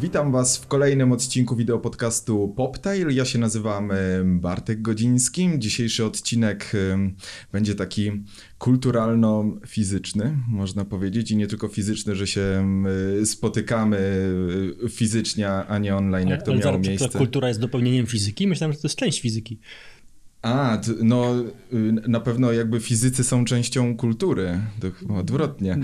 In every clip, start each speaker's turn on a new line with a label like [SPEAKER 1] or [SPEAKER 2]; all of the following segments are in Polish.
[SPEAKER 1] Witam Was w kolejnym odcinku wideopodcastu Poptail. Ja się nazywam Bartek Godziński. Dzisiejszy odcinek będzie taki kulturalno-fizyczny, można powiedzieć, i nie tylko fizyczny, że się spotykamy e, fizycznie, a nie online, jak to
[SPEAKER 2] Ale
[SPEAKER 1] miało
[SPEAKER 2] zaraz,
[SPEAKER 1] miejsce.
[SPEAKER 2] To kultura jest dopełnieniem fizyki? Myślałem, że to jest część fizyki.
[SPEAKER 1] A, no y, na pewno jakby fizycy są częścią kultury, to chyba odwrotnie.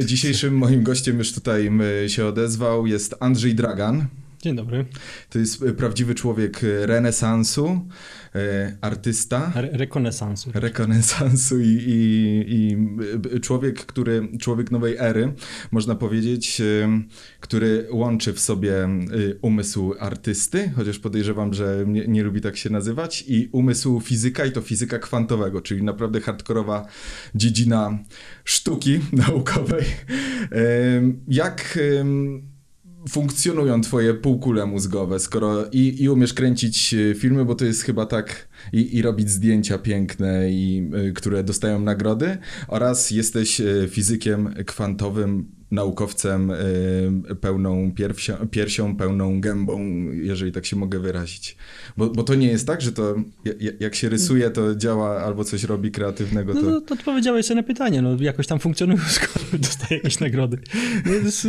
[SPEAKER 1] Y, Dzisiejszym moim gościem już tutaj y, się odezwał jest Andrzej Dragan.
[SPEAKER 2] Dzień dobry.
[SPEAKER 1] To jest y, prawdziwy człowiek y, renesansu, y, artysta.
[SPEAKER 2] Re rekonesansu.
[SPEAKER 1] Rekonesansu i, i, i człowiek, który, człowiek nowej ery, można powiedzieć, który łączy w sobie umysł artysty, chociaż podejrzewam, że nie, nie lubi tak się nazywać, i umysł fizyka, i to fizyka kwantowego, czyli naprawdę hardkorowa dziedzina sztuki naukowej. Jak funkcjonują twoje półkule mózgowe, skoro i, i umiesz kręcić e, filmy, bo to jest chyba tak, i, i robić zdjęcia piękne, i, y, które dostają nagrody, oraz jesteś e, fizykiem kwantowym, naukowcem y, pełną piersią, piersią, pełną gębą, jeżeli tak się mogę wyrazić. Bo, bo to nie jest tak, że to ja- ja- jak się rysuje, to działa albo coś robi kreatywnego,
[SPEAKER 2] No
[SPEAKER 1] to...
[SPEAKER 2] to, to odpowiedziałeś sobie na pytanie, no jakoś tam funkcjonuje, skoro dostaje jakieś nagrody. No, to jest,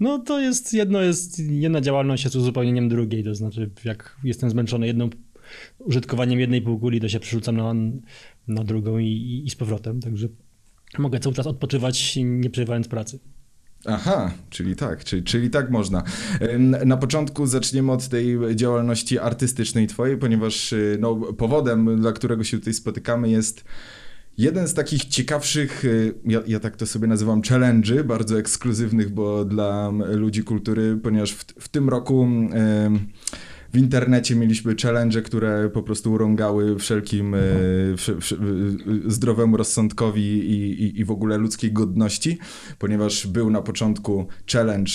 [SPEAKER 2] no to jest, jedno jest, jedna działalność jest uzupełnieniem drugiej, to znaczy jak jestem zmęczony jedną użytkowaniem jednej półkuli, to się przerzucam na, na drugą i, i, i z powrotem, także mogę cały czas odpoczywać, nie przerywając pracy.
[SPEAKER 1] Aha, czyli tak, czyli, czyli tak można. Na początku zaczniemy od tej działalności artystycznej twojej, ponieważ y, no, powodem, dla którego się tutaj spotykamy jest jeden z takich ciekawszych, y, ja, ja tak to sobie nazywam, challenge'y, bardzo ekskluzywnych, bo dla ludzi kultury, ponieważ w, w tym roku ym, w internecie mieliśmy challenge, które po prostu urągały wszelkim wsze- wsze- y, zdrowemu rozsądkowi i, i, i w ogóle ludzkiej godności, ponieważ był na początku challenge,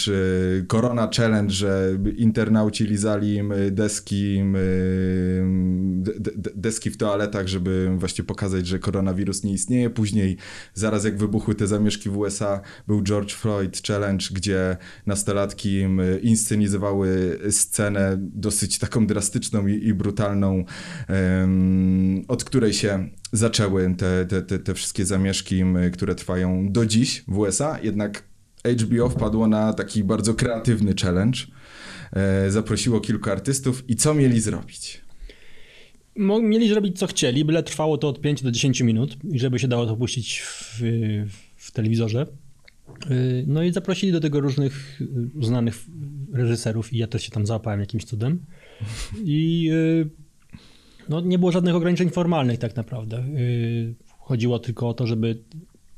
[SPEAKER 1] y, Corona Challenge, że internauci lizali deski, de, de, deski w toaletach, żeby właśnie pokazać, że koronawirus nie istnieje. Później, zaraz jak wybuchły te zamieszki w USA, był George Floyd Challenge, gdzie nastolatki inscenizowały scenę dosyć taką drastyczną i, i brutalną, em, od której się zaczęły te, te, te, te wszystkie zamieszki, które trwają do dziś w USA. Jednak HBO wpadło na taki bardzo kreatywny challenge. E, Zaprosiło kilku artystów i co mieli zrobić?
[SPEAKER 2] Mieli zrobić co chcieli, byle trwało to od 5 do 10 minut i żeby się dało to puścić w, w telewizorze. Yy, No i zaprosili do tego różnych yy, uznanych reżyserów i ja też się tam załapałem jakimś cudem. I yy, no, nie było żadnych ograniczeń formalnych tak naprawdę. Yy, Chodziło tylko o to, żeby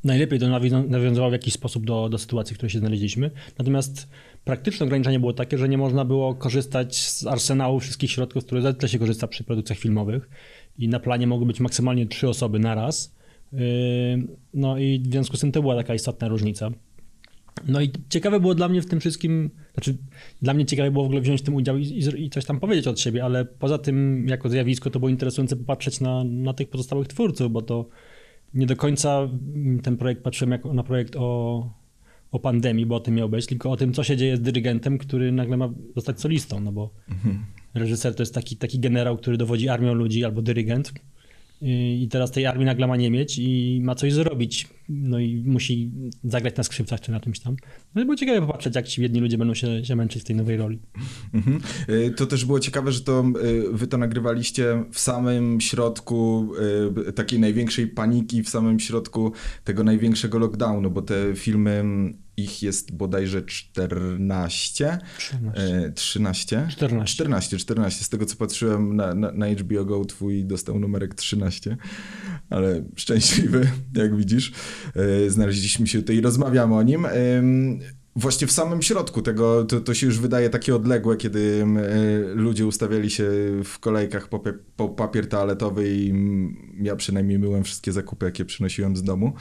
[SPEAKER 2] najlepiej to nawią- nawiązywało w jakiś sposób do, do sytuacji, w której się znaleźliśmy. Natomiast praktyczne ograniczenie było takie, że nie można było korzystać z arsenału wszystkich środków, które zwykle się korzysta przy produkcjach filmowych. I na planie mogły być maksymalnie trzy osoby na raz. Yy, No i w związku z tym to była taka istotna różnica. No i ciekawe było dla mnie w tym wszystkim, znaczy dla mnie ciekawe było w ogóle wziąć w tym udział i, i, coś tam powiedzieć od siebie, ale poza tym jako zjawisko to było interesujące popatrzeć na, na tych pozostałych twórców, bo to nie do końca ten projekt patrzyłem jako na projekt o, o pandemii, bo o tym miał być, tylko o tym, co się dzieje z dyrygentem, który nagle ma zostać solistą, no bo reżyser to jest taki, taki generał, który dowodzi armią ludzi albo dyrygent i teraz tej armii nagle ma nie mieć i ma coś zrobić. No i musi zagrać na skrzypcach czy na czymś tam. No i było ciekawe popatrzeć, jak ci jedni ludzie będą się, się męczyć w tej nowej roli.
[SPEAKER 1] Mhm. Y, To też było ciekawe, że to y, wy to nagrywaliście w samym środku y, takiej największej paniki, w samym środku tego największego lockdownu, bo te filmy, mm, ich jest bodajże 14.
[SPEAKER 2] 14.
[SPEAKER 1] y, 13?
[SPEAKER 2] 14.
[SPEAKER 1] 14, 14. Z tego co patrzyłem na, na, na HBO Go, twój dostał numerek 13, ale szczęśliwy, jak widzisz. Y, Znaleźliśmy się tutaj i rozmawiamy o nim. Właśnie w samym środku tego, to, to się już wydaje takie odległe, kiedy y, ludzie ustawiali się w kolejkach po, po papier toaletowy i ym, ja przynajmniej myłem wszystkie zakupy, jakie przynosiłem z domu.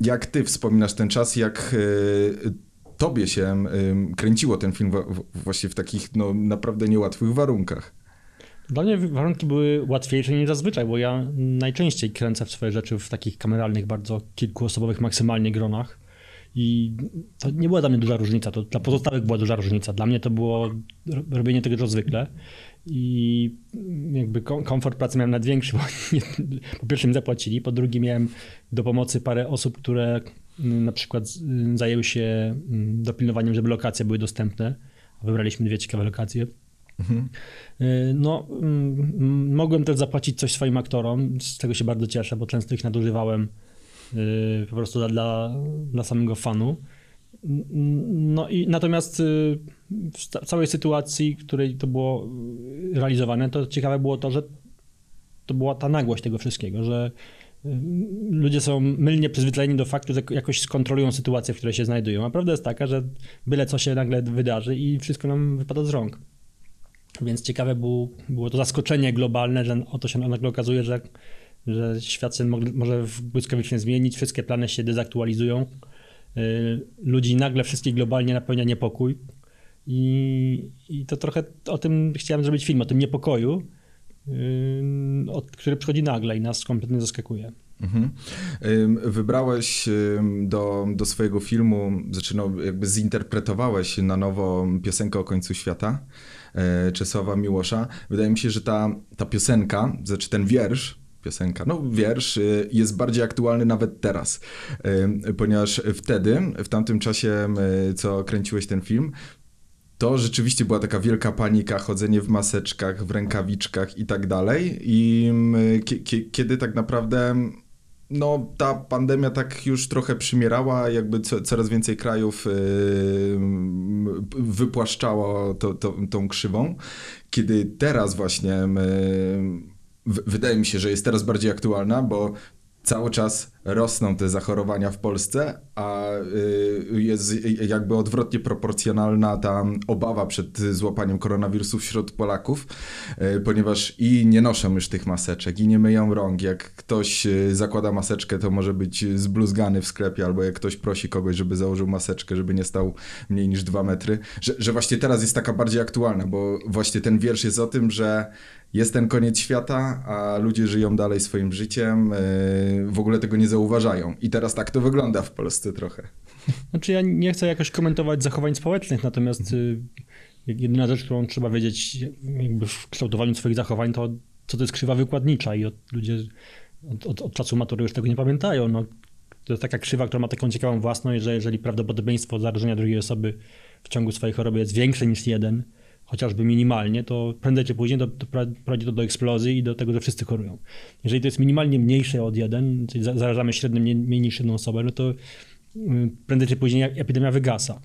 [SPEAKER 1] Jak ty wspominasz ten czas, jak y, tobie się kręciło ten film właśnie w takich no, naprawdę niełatwych warunkach?
[SPEAKER 2] Dla mnie warunki były łatwiejsze niż zazwyczaj, bo ja najczęściej kręcę swoje rzeczy w takich kameralnych, bardzo kilkuosobowych maksymalnie gronach. I to nie była dla mnie duża różnica, to dla pozostałych była duża różnica. Dla mnie to było robienie tego zwykle. I jakby komfort pracy miałem największy, bo nie, po pierwsze mi zapłacili, po drugie miałem do pomocy parę osób, które mm, na przykład zajęły się mm, dopilnowaniem, żeby lokacje były dostępne. Wybraliśmy dwie ciekawe lokacje. Mhm. Y, no, mm, mogłem też zapłacić coś swoim aktorom, z tego się bardzo cieszę, bo często ich nadużywałem y, po prostu dla, dla samego fanu. No i natomiast y, w całej sytuacji, w której to było realizowane, to ciekawe było to, że to była ta nagłość tego wszystkiego, że ludzie są mylnie przyzwyczajeni do faktu, że jakoś skontrolują sytuację, w której się znajdują. A prawda jest taka, że byle co się nagle wydarzy i wszystko nam wypada z rąk. Więc ciekawe było, było to zaskoczenie globalne, że oto się nagle okazuje, że, że świat się może błyskawicznie zmienić, wszystkie plany się dezaktualizują, y, ludzi nagle wszystkich globalnie napełnia niepokój. I, I to trochę o tym chciałem zrobić film, o tym niepokoju, y, który przychodzi nagle i nas kompletnie zaskakuje. Mhm.
[SPEAKER 1] Wybrałeś do, do swojego filmu, znaczy no, jakby zinterpretowałeś na nowo piosenkę o końcu świata. E, Czesława Miłosza. Wydaje mi się, że ta, ta piosenka, znaczy ten wiersz, piosenka, no wiersz e, jest bardziej aktualny nawet teraz, ponieważ wtedy, w tamtym czasie, co kręciłeś ten film, to rzeczywiście była taka wielka panika, chodzenie w maseczkach, w rękawiczkach i tak dalej. I kiedy tak naprawdę no, ta pandemia tak już trochę przymierała, jakby co, coraz więcej krajów yy, wypłaszczało to, to, tą krzywą. Kiedy teraz właśnie yy, wydaje mi się, że jest teraz bardziej aktualna, bo cały czas rosną te zachorowania w Polsce, a y, jest jakby odwrotnie proporcjonalna ta obawa przed złapaniem koronawirusu wśród Polaków, y, ponieważ i nie noszą już tych maseczek, i nie myją rąk. Jak ktoś y, zakłada maseczkę, to może być zbluzgany w sklepie, albo jak ktoś prosi kogoś, żeby założył maseczkę, żeby nie stał mniej niż dwa metry, że, że właśnie teraz jest taka bardziej aktualna, bo właśnie ten wiersz jest o tym, że jest ten koniec świata, a ludzie żyją dalej swoim życiem, w ogóle tego nie zauważają. I teraz tak to wygląda w Polsce trochę.
[SPEAKER 2] Znaczy ja nie chcę jakoś komentować zachowań społecznych, natomiast y, jedyna rzecz, którą trzeba wiedzieć jakby w kształtowaniu swoich zachowań, to co to jest krzywa wykładnicza i od, ludzie od, od, od czasu matury już tego nie pamiętają. No, to jest taka krzywa, która ma taką ciekawą własność, że jeżeli prawdopodobieństwo zarażenia drugiej osoby w ciągu swojej choroby jest większe niż jeden, chociażby minimalnie, to prędzej czy później to, prowadzi to do eksplozji i do tego, że wszyscy chorują. Jeżeli to jest minimalnie mniejsze od jeden, czyli zarażamy średnio mniej, mniej niż jedną osobę, no to y, prędzej czy później epidemia wygasa.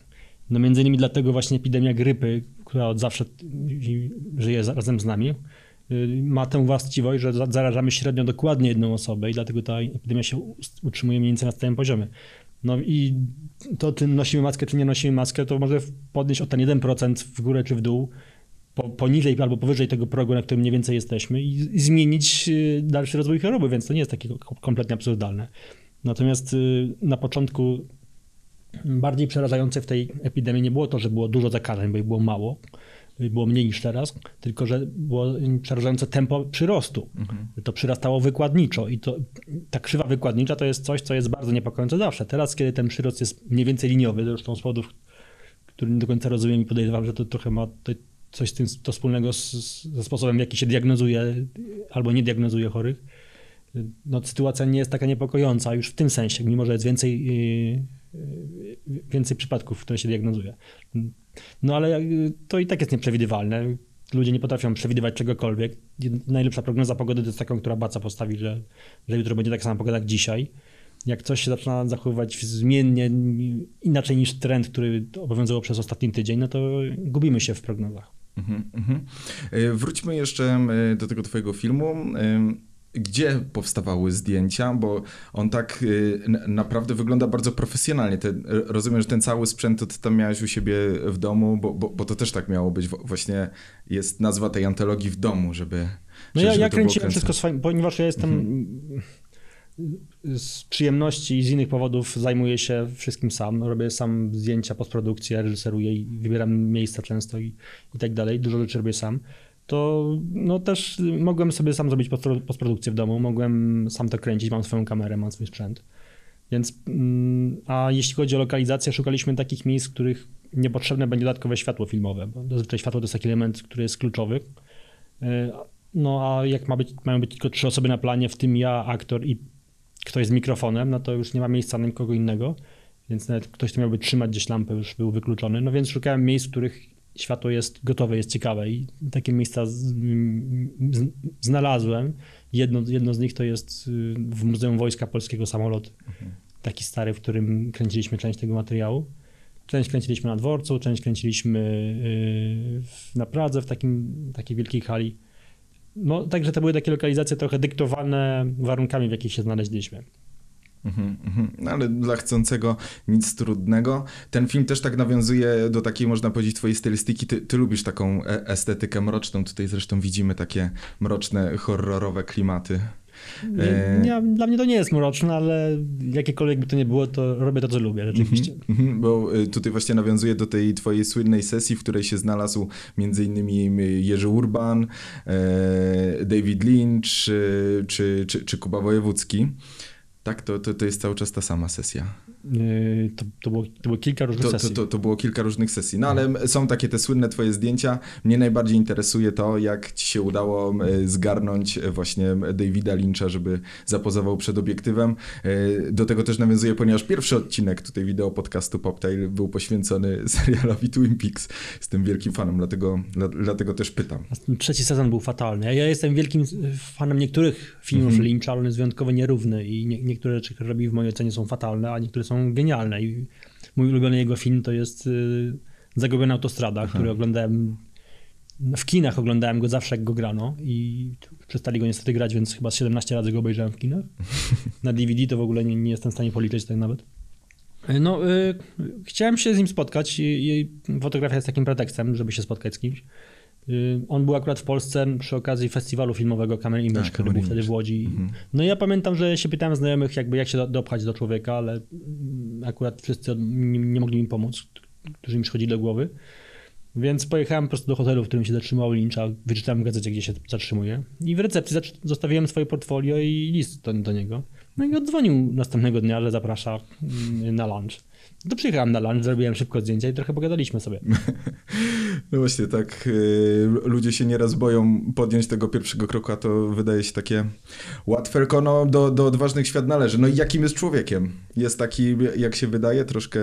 [SPEAKER 2] No między innymi dlatego właśnie epidemia grypy, która od zawsze żyje razem z nami, y, ma tę właściwość, że zarażamy średnio dokładnie jedną osobę i dlatego ta epidemia się utrzymuje mniej więcej na stałym poziomie. No i to, czy nosimy maskę, czy nie nosimy maskę, to może podnieść o ten 1% w górę czy w dół, po, poniżej albo powyżej tego progu, na którym mniej więcej jesteśmy i, i zmienić y, dalszy rozwój choroby, więc to nie jest takie kompletnie absurdalne. Natomiast y, na początku bardziej przerażające w tej epidemii nie było to, że było dużo zakażeń, bo ich było mało, było mniej niż teraz, tylko że było przerażające tempo przyrostu. Mhm. To przyrastało wykładniczo i to, ta krzywa wykładnicza to jest coś, co jest bardzo niepokojące zawsze. Teraz, kiedy ten przyrost jest mniej więcej liniowy, zresztą z powodów, który nie do końca rozumiem i podejrzewam, że to trochę ma coś z tym to wspólnego z, ze sposobem, w jaki się diagnozuje albo nie diagnozuje chorych, no, sytuacja nie jest taka niepokojąca już w tym sensie, mimo że jest więcej, yy, więcej przypadków, które się diagnozuje. No ale to i tak jest nieprzewidywalne. Ludzie nie potrafią przewidywać czegokolwiek. Najlepsza prognoza pogody to jest taką, która Baca postawi, że, że jutro będzie taka sama pogoda jak dzisiaj. Jak coś się zaczyna zachowywać zmiennie, inaczej niż trend, który obowiązywał przez ostatni tydzień, no to gubimy się w prognozach. Mm -hmm.
[SPEAKER 1] Wróćmy jeszcze e, do tego twojego filmu gdzie powstawały zdjęcia, bo on tak y, naprawdę wygląda bardzo profesjonalnie. Te, rozumiem, że ten cały sprzęt to ty tam miałeś u siebie w domu, bo, bo, bo to też tak miało być. Właśnie jest nazwa tej antologii w domu, żeby.
[SPEAKER 2] No ja, ja kręciłem wszystko swoim, ponieważ ja jestem. Mhm. Z przyjemności i z innych powodów zajmuję się wszystkim sam. Robię sam zdjęcia, postprodukcję, reżyseruję i wybieram miejsca często i, i tak dalej. Dużo rzeczy robię sam to no też mogłem sobie sam zrobić postprodukcję w domu, mogłem sam to kręcić, mam swoją kamerę, mam swój sprzęt. Więc, mm, a jeśli chodzi o lokalizację, szukaliśmy takich miejsc, w których niepotrzebne będzie dodatkowe światło filmowe, bo zazwyczaj światło to jest taki element, który jest kluczowy. E, no a jak ma być, mają być tylko trzy osoby na planie, w tym ja, aktor i ktoś z mikrofonem, no to już nie ma miejsca na nikogo innego, więc nawet ktoś, kto miałby trzymać gdzieś lampę, już był wykluczony. No więc szukałem miejsc, w których światło jest gotowe, jest ciekawe i takie miejsca z, z, znalazłem. Jedno, jedno z nich to jest y, w Muzeum Wojska Polskiego samolot, mhm. taki stary, w którym kręciliśmy część tego materiału. Część kręciliśmy na dworcu, część kręciliśmy y, na Pradze w takim, takiej wielkiej hali. No, także to były takie lokalizacje trochę dyktowane warunkami, w jakich się znaleźliśmy.
[SPEAKER 1] Mhm, mhm. No, ale dla chcącego nic trudnego. Ten film też tak nawiązuje do takiej, można powiedzieć, twojej stylistyki. Ty, ty lubisz taką e, estetykę mroczną. Tutaj zresztą widzimy takie mroczne, horrorowe klimaty.
[SPEAKER 2] Nie, e, nie, dla mnie to nie jest mroczne, ale jakiekolwiek by to nie było, to robię to, co lubię, rzeczywiście. Mm
[SPEAKER 1] -hmm, bo e, tutaj właśnie nawiązuję do tej twojej słynnej sesji, w której się znalazł między innymi Jerzy Urban, David Lynch czy, czy, czy Kuba Wojewódzki. Tak, to, to, to jest cały czas ta sama sesja.
[SPEAKER 2] Yy, to, to, było, to było kilka różnych
[SPEAKER 1] to,
[SPEAKER 2] sesji.
[SPEAKER 1] To, to, było kilka różnych sesji. No ale są takie te słynne twoje zdjęcia. Mnie najbardziej interesuje to, jak ci się udało e, zgarnąć e, właśnie Davida Lyncha, żeby zapozował przed obiektywem. E, do tego też nawiązuję, ponieważ pierwszy odcinek tutaj wideo podcastu Poptail był poświęcony serialowi Twin Peaks. Jestem wielkim fanem, dlatego, dlatego też pytam.
[SPEAKER 2] Trzeci sezon był fatalny. Ja jestem wielkim fanem niektórych filmów mm -hmm. Lyncha, ale on jest wyjątkowo nierówny i nie, niektóre rzeczy, które robi w mojej ocenie są fatalne, a niektóre są są genialne. I mój ulubiony jego film to jest y, Zagubiona autostrada, Aha. który oglądałem w kinach oglądałem go zawsze, jak go grano i przestali go niestety grać, więc chyba 17 razy go obejrzałem w kinach. Na DVD to w ogóle nie, nie jestem w stanie policzyć tak nawet. No, y, chciałem się z nim spotkać i, i, fotografia jest takim pretekstem, żeby się spotkać z kimś. On był akurat w Polsce przy okazji festiwalu filmowego Camera Image, który był wtedy w Łodzi. Mhm. No i ja pamiętam, że się pytałem znajomych, jakby jak się dopchać do człowieka, ale akurat wszyscy nie, nie mogli mi pomóc, którzy mi przychodzili do głowy. Więc pojechałem po prostu do hotelu, w którym się zatrzymał Lyncha, wyczytałem w gazecie, gdzie się zatrzymuje i w recepcji zostawiłem swoje portfolio i list do, do niego. No i odzwonił następnego dnia, że zaprasza mm, na lunch. To przyjechałem na lunch, zrobiłem szybko zdjęcia i trochę pogadaliśmy sobie.
[SPEAKER 1] No właśnie, tak. Y, ludzie się nieraz boją podjąć tego pierwszego kroku, a to wydaje się takie łatwe, tylko no, do, do odważnych świat należy. No i jakim jest człowiekiem? Jest taki, jak się wydaje, troszkę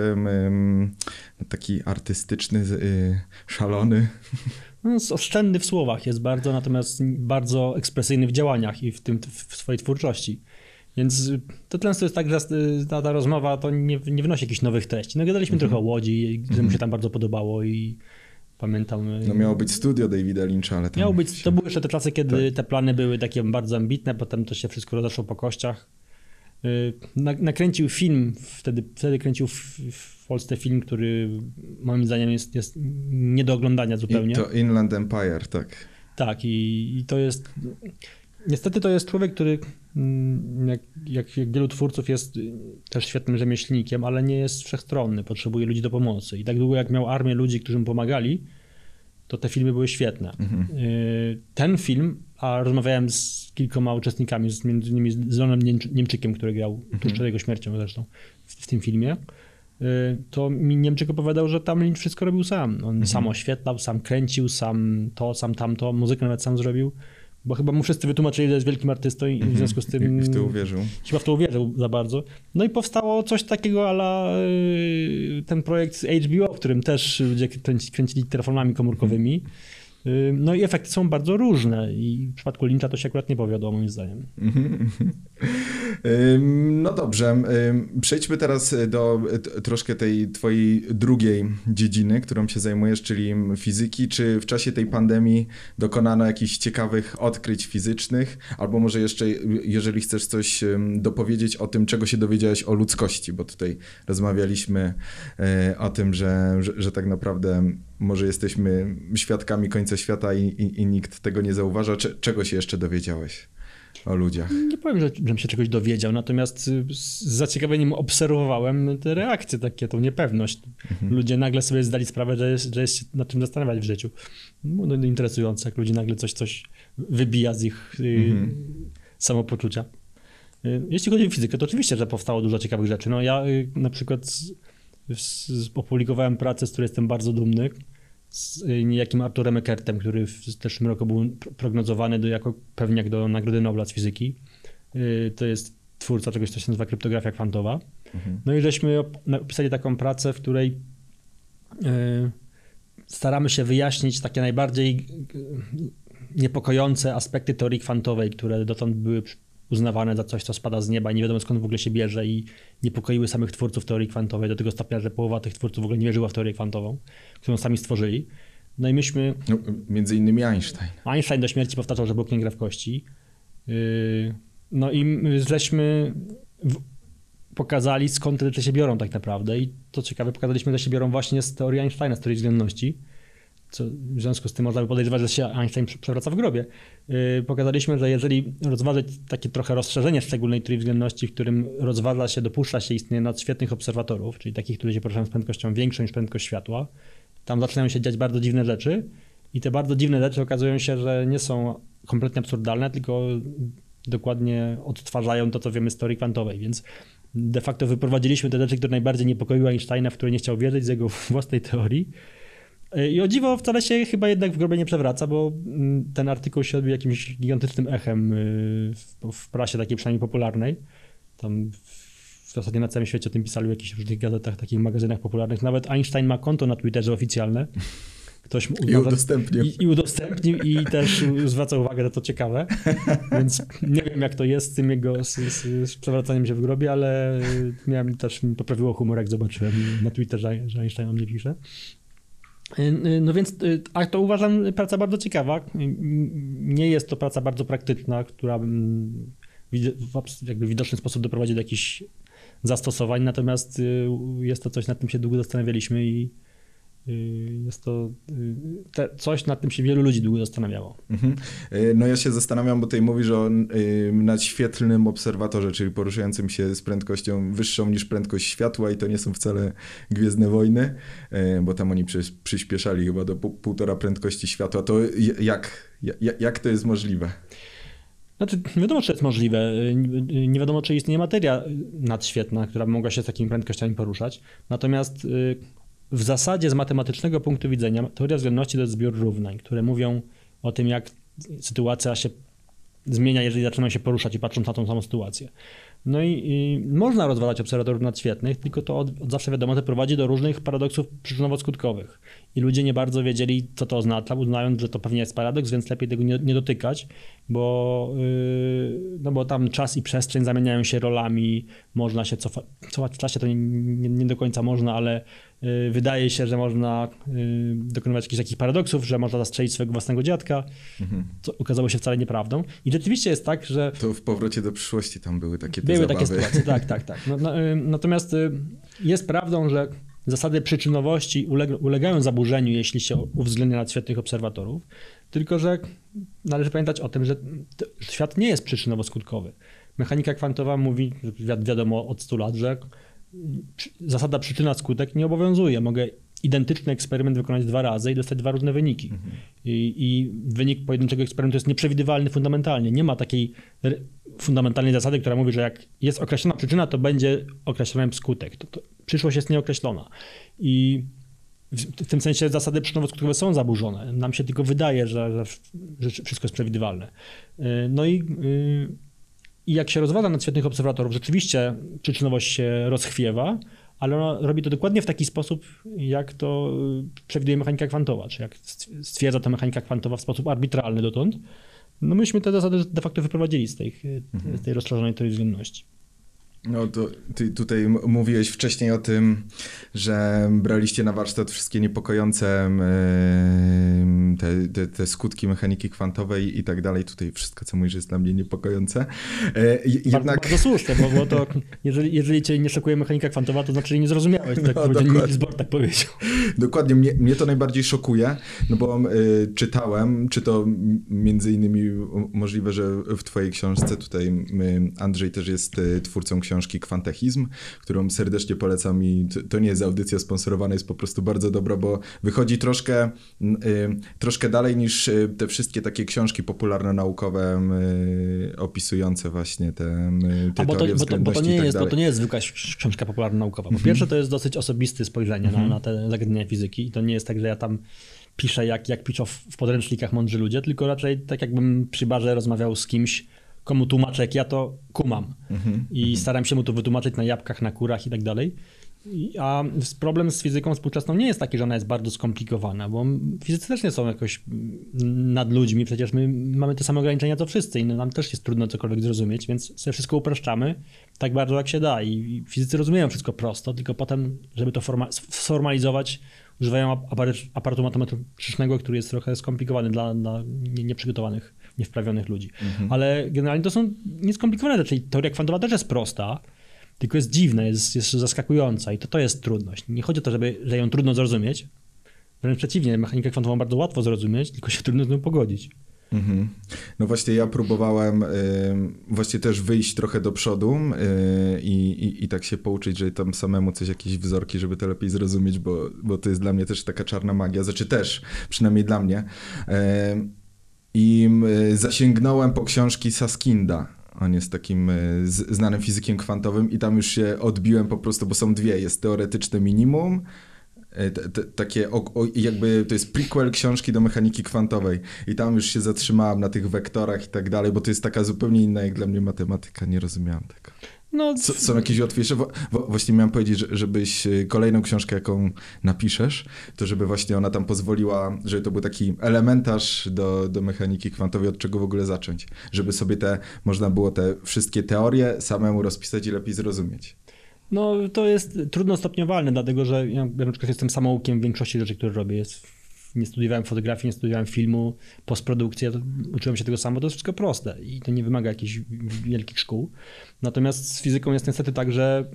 [SPEAKER 1] taki artystyczny, y, szalony.
[SPEAKER 2] No, oszczędny w słowach jest bardzo, natomiast bardzo ekspresyjny w działaniach i w tym w swojej twórczości. Więc to często jest tak, że ta, ta rozmowa to nie, nie wnosi jakichś nowych treści. No gadaliśmy mhm. trochę o Łodzi, że mu się tam bardzo podobało i pamiętam...
[SPEAKER 1] No miało być studio Davida Lyncha, ale tam...
[SPEAKER 2] Miało być, to były jeszcze te czasy, kiedy tak. te plany były takie bardzo ambitne, potem to się wszystko rozeszło po kościach. Y, nakręcił film, wtedy, wtedy kręcił w, w Polsce film, który moim zdaniem jest, jest nie do oglądania zupełnie. I
[SPEAKER 1] to Inland Empire, tak.
[SPEAKER 2] Tak i, i to jest... Niestety to jest człowiek, który mm, jak, jak, jak, wielu twórców jest też świetnym rzemieślnikiem, ale nie jest wszechstronny, potrzebuje ludzi do pomocy. I tak długo jak miał armię ludzi, którzy mu pomagali, to te filmy były świetne. Mhm. Y, ten film, a rozmawiałem z kilkoma uczestnikami, między innymi z Zonem Niemczykiem, który grał mhm. tuż przed jego śmiercią zresztą w, w, tym filmie, y, to mi Niemczyk opowiadał, że tam Lynch wszystko robił sam. On mhm. sam oświetlał, sam kręcił, sam to, sam tamto, muzykę nawet sam zrobił. Bo chyba mu wszyscy wytłumaczyli, że jest wielkim artystą i w mhm. związku z tym...
[SPEAKER 1] I w to uwierzył.
[SPEAKER 2] Chyba w to uwierzył za bardzo. No i powstało coś takiego ala y, ten projekt HBO, w którym też ludzie kręcili telefonami komórkowymi. Mhm. No i efekty są bardzo różne i w przypadku Lyncha to się akurat nie powiodło moim zdaniem.
[SPEAKER 1] No dobrze, przejdźmy teraz do troszkę tej twojej drugiej dziedziny, którą się zajmujesz, czyli fizyki. Czy w czasie tej pandemii dokonano jakichś ciekawych odkryć fizycznych, albo może jeszcze, jeżeli chcesz coś dopowiedzieć o tym, czego się dowiedziałeś o ludzkości, bo tutaj rozmawialiśmy e, o tym, że, że, że tak naprawdę może jesteśmy świadkami końca świata i, i, i nikt tego nie zauważa. Cze, czego się jeszcze dowiedziałeś o ludziach?
[SPEAKER 2] Nie powiem, że, żebym się czegoś dowiedział, natomiast z zaciekawieniem obserwowałem te reakcje, takie, tą niepewność. Mhm. Ludzie nagle sobie zdali sprawę, że jest, że jest się nad czym zastanawiać w życiu. No, no, interesujące, jak ludzie nagle coś, coś wybija z ich y, mhm. samopoczucia. Y, jeśli chodzi o fizykę, to oczywiście, że powstało dużo ciekawych rzeczy. No ja y, na przykład z, z, opublikowałem pracę, z której jestem bardzo dumny, z y, niejakim Arturem Eckertem, który w zeszłym roku był prognozowany do, jako pewniak do Nagrody Nobla z fizyki. To jest twórca czegoś, co się nazywa kryptografia kwantowa. Mhm. No i żeśmy opisali taką pracę, w której staramy się wyjaśnić takie najbardziej niepokojące aspekty teorii kwantowej, które dotąd były uznawane za coś, co spada z nieba i nie wiadomo skąd w ogóle się bierze i niepokoiły samych twórców teorii kwantowej do tego stopnia, że połowa tych twórców w ogóle nie wierzyła w teorię kwantową, którą sami stworzyli. No i myśmy... No,
[SPEAKER 1] między innymi Einstein.
[SPEAKER 2] Einstein do śmierci powtarzał, że Bóg nie gra w kości. Yy, no i żeśmy pokazali, skąd te rzeczy się biorą tak naprawdę i to ciekawe, pokazaliśmy, że się biorą właśnie z teorii Einsteina, z teorii względności co w związku z tym można by podejrzewać, że się Einstein przewraca w grobie. Yy, pokazaliśmy, że jeżeli rozważyć takie trochę rozszerzenie szczególnej teorii względności, w którym rozważa się, dopuszcza się istnienie nadświetnych obserwatorów, czyli takich, którzy się poruszają z prędkością większą niż prędkość światła, tam zaczynają się dziać bardzo dziwne rzeczy i te bardzo dziwne rzeczy okazują się, że nie są kompletnie absurdalne, tylko dokładnie odtwarzają to, co wiemy z teorii kwantowej, więc de facto wyprowadziliśmy te rzeczy, które najbardziej niepokoiły Einsteina, w które nie chciał wierzyć z jego własnej teorii i o dziwo wcale się chyba jednak w grobie nie przewraca, bo mm, ten artykuł się odbił jakimś gigantycznym echem y, w, w prasie takiej przynajmniej popularnej. Tam w zasadzie na całym świecie o tym pisali w jakichś różnych gazetach, takich magazynach popularnych. Nawet Einstein ma konto na Twitterze oficjalne.
[SPEAKER 1] Ktoś I udostępnił.
[SPEAKER 2] I, I, udostępnił i też zwraca uwagę, że to ciekawe. Więc nie wiem, jak to jest z tym jego, z, z, z przewracaniem się w grobie, ale miałem też, mi poprawiło humor, jak zobaczyłem na Twitterze, że Einstein o mnie pisze. Y, y, no więc, y, a to uważam praca bardzo ciekawa. Nie jest to praca bardzo praktyczna, która w jakby widoczny sposób doprowadzi do jakichś zastosowań, natomiast jest to coś, nad tym się długo zastanawialiśmy i jest to y, te, coś, nad tym się wielu ludzi długo zastanawiało. Mhm.
[SPEAKER 1] Y, no ja się zastanawiam, bo tutaj mówisz o nadświetlnym obserwatorze, czyli poruszającym się z prędkością wyższą niż prędkość światła i to nie są wcale Gwiezdne Wojny, bo tam oni przy, przyspieszali chyba do półtora prędkości światła. To jak, jak, jak to jest możliwe?
[SPEAKER 2] Znaczy, nie wiadomo, czy jest możliwe. Nie wiadomo, czy istnieje materia nadświetna, która by mogła się z takimi prędkościami poruszać. Natomiast w zasadzie z matematycznego punktu widzenia teoria względności to jest zbiór równań, które mówią o tym, jak sytuacja się zmienia, jeżeli zaczynają się poruszać i patrząc na tą samą sytuację. No i, i można rozważać obserwatorów nadświetnych, tylko to od, od, zawsze wiadomo, to prowadzi do różnych paradoksów przyczynowo-skutkowych. I ludzie nie bardzo wiedzieli, co to oznacza, uznając, że to pewnie jest paradoks, więc lepiej tego nie, nie dotykać, bo, yy, no bo tam czas i przestrzeń zamieniają się rolami, można się cofać, cofać w czasie, to nie, nie, nie do końca można, ale wydaje się, że można yy, dokonywać jakichś takich paradoksów, że można zastrzelić swojego własnego dziadka, mhm. co okazało się wcale nieprawdą. I rzeczywiście jest tak, że...
[SPEAKER 1] To w powrocie do przyszłości tam były takie
[SPEAKER 2] Były zabawy. takie sytuacje, tak, tak, tak. No, no, natomiast jest prawdą, że zasady przyczynowości ulegają zaburzeniu, jeśli się uwzględnia nadświetnych obserwatorów, tylko że należy pamiętać o tym, że świat nie jest przyczynowo-skutkowy. Mechanika kwantowa mówi, wiadomo od 100 lat, że zasada przyczyna-skutek nie obowiązuje. Mogę identyczny eksperyment wykonać dwa razy i dostać dwa różne wyniki. Mhm. I, I, wynik pojedynczego eksperymentu jest nieprzewidywalny fundamentalnie. Nie ma takiej fundamentalnej zasady, która mówi, że jak jest określona przyczyna, to będzie określony skutek. To, to przyszłość jest nieokreślona. I w, w tym sensie zasady przyczynowo-skutkowe są zaburzone. Nam się tylko wydaje, że, że, wszystko jest przewidywalne. Y, no i, y, i jak się rozważa nad świetnych obserwatorów, rzeczywiście przyczynowość się rozchwiewa, ale ona robi to dokładnie w taki sposób, jak to przewiduje mechanika kwantowa, czy jak stwierdza ta mechanika kwantowa w sposób arbitralny dotąd. No myśmy te zasady de facto wyprowadzili z tej, mhm. z tej rozszerzonej teorii względności.
[SPEAKER 1] No to ty tutaj mówiłeś wcześniej o tym, że braliście na warsztat wszystkie niepokojące te, te, te skutki mechaniki kwantowej i tak dalej. Tutaj wszystko, co mówisz, jest dla mnie niepokojące.
[SPEAKER 2] E, jednak... Bardzo, słuszne, bo, to jeżeli, jeżeli cię nie szokuje mechanika kwantowa, to znaczy, że nie zrozumiałeś, tak no, Niels Bohr tak powiedział.
[SPEAKER 1] Dokładnie, mnie, mnie to najbardziej szokuje, no bo y, czytałem, czy to między innymi możliwe, że w twojej książce tutaj Andrzej też jest y, twórcą książki, książki Kwantechizm, którą serdecznie polecam i to nie jest audycja sponsorowana, jest po prostu bardzo dobra, bo wychodzi troszkę, y, troszkę dalej niż y, te wszystkie takie książki popularno-naukowe y, opisujące właśnie te, te
[SPEAKER 2] A bo to, bo to, bo to, nie
[SPEAKER 1] tak
[SPEAKER 2] jest, bo to nie jest zwykła książka popularno-naukowa. Po pierwsze to jest dosyć osobiste spojrzenie na, na te zagadnienia fizyki i to nie jest tak, że ja tam piszę jak, jak piszą w, w podręcznikach mądrzy ludzie, tylko raczej tak jakbym przy barze rozmawiał z kimś, komu tłumaczę, jak ja to kumam. I staram się mu to wytłumaczyć na jabłkach, na kurach i tak dalej. A problem z fizyką współczesną nie jest taki, że ona jest bardzo skomplikowana, bo fizycy też nie są jakoś nad ludźmi, przecież my mamy te same ograniczenia co wszyscy i nam też jest trudno cokolwiek zrozumieć, więc sobie wszystko upraszczamy tak bardzo jak się da i fizycy rozumieją wszystko prosto, tylko potem, żeby to forma- sformalizować, używają ap- aparat- aparatu matematycznego, który jest trochę skomplikowany dla, dla nie- nieprzygotowanych, niewprawionych ludzi. Ale generalnie to są nieskomplikowane rzeczy i teoria kwantowa też jest prosta, tylko jest dziwna, jest, jest zaskakująca i to, to jest trudność. Nie chodzi o to, żeby, że ją trudno zrozumieć, wręcz przeciwnie, mechanikę kwantową bardzo łatwo zrozumieć, tylko się trudno z nią pogodzić.
[SPEAKER 1] Mhm. No właśnie ja próbowałem y, właśnie też wyjść trochę do przodu y, i, i, i tak się pouczyć, że tam samemu coś, jakieś wzorki, żeby to lepiej zrozumieć, bo, bo to jest dla mnie też taka czarna magia, znaczy też, przynajmniej dla mnie. Y, I y, zasięgnąłem po książki Saskinda. On jest takim z, znanym fizykiem kwantowym i tam już się odbiłem po prostu, bo są dwie. Jest teoretyczne minimum, E, te, te, takie, o, o, jakby to jest prequel książki do mechaniki kwantowej i tam już się zatrzymałem na tych wektorach i tak dalej, bo to jest taka zupełnie inna jak dla mnie matematyka, nie rozumiałem tego.
[SPEAKER 2] No,
[SPEAKER 1] Co, są jakieś łatwiejsze? Wo, wo, właśnie miałem powiedzieć, że, żebyś y, kolejną książkę, jaką napiszesz, to żeby właśnie ona tam pozwoliła, żeby to był taki elementarz do, do mechaniki kwantowej, od czego w ogóle zacząć. Żeby sobie te, można było te wszystkie teorie samemu rozpisać i lepiej zrozumieć.
[SPEAKER 2] No, to jest trudno stopniowalne, dlatego że ja na przykład jestem samoukiem w większości rzeczy, które robię. Jest, nie studiowałem fotografii, nie studiowałem filmu, postprodukcji, ja uczyłem się tego samo, to jest wszystko proste i to nie wymaga jakichś wielkich szkół. Natomiast z fizyką jest niestety tak, że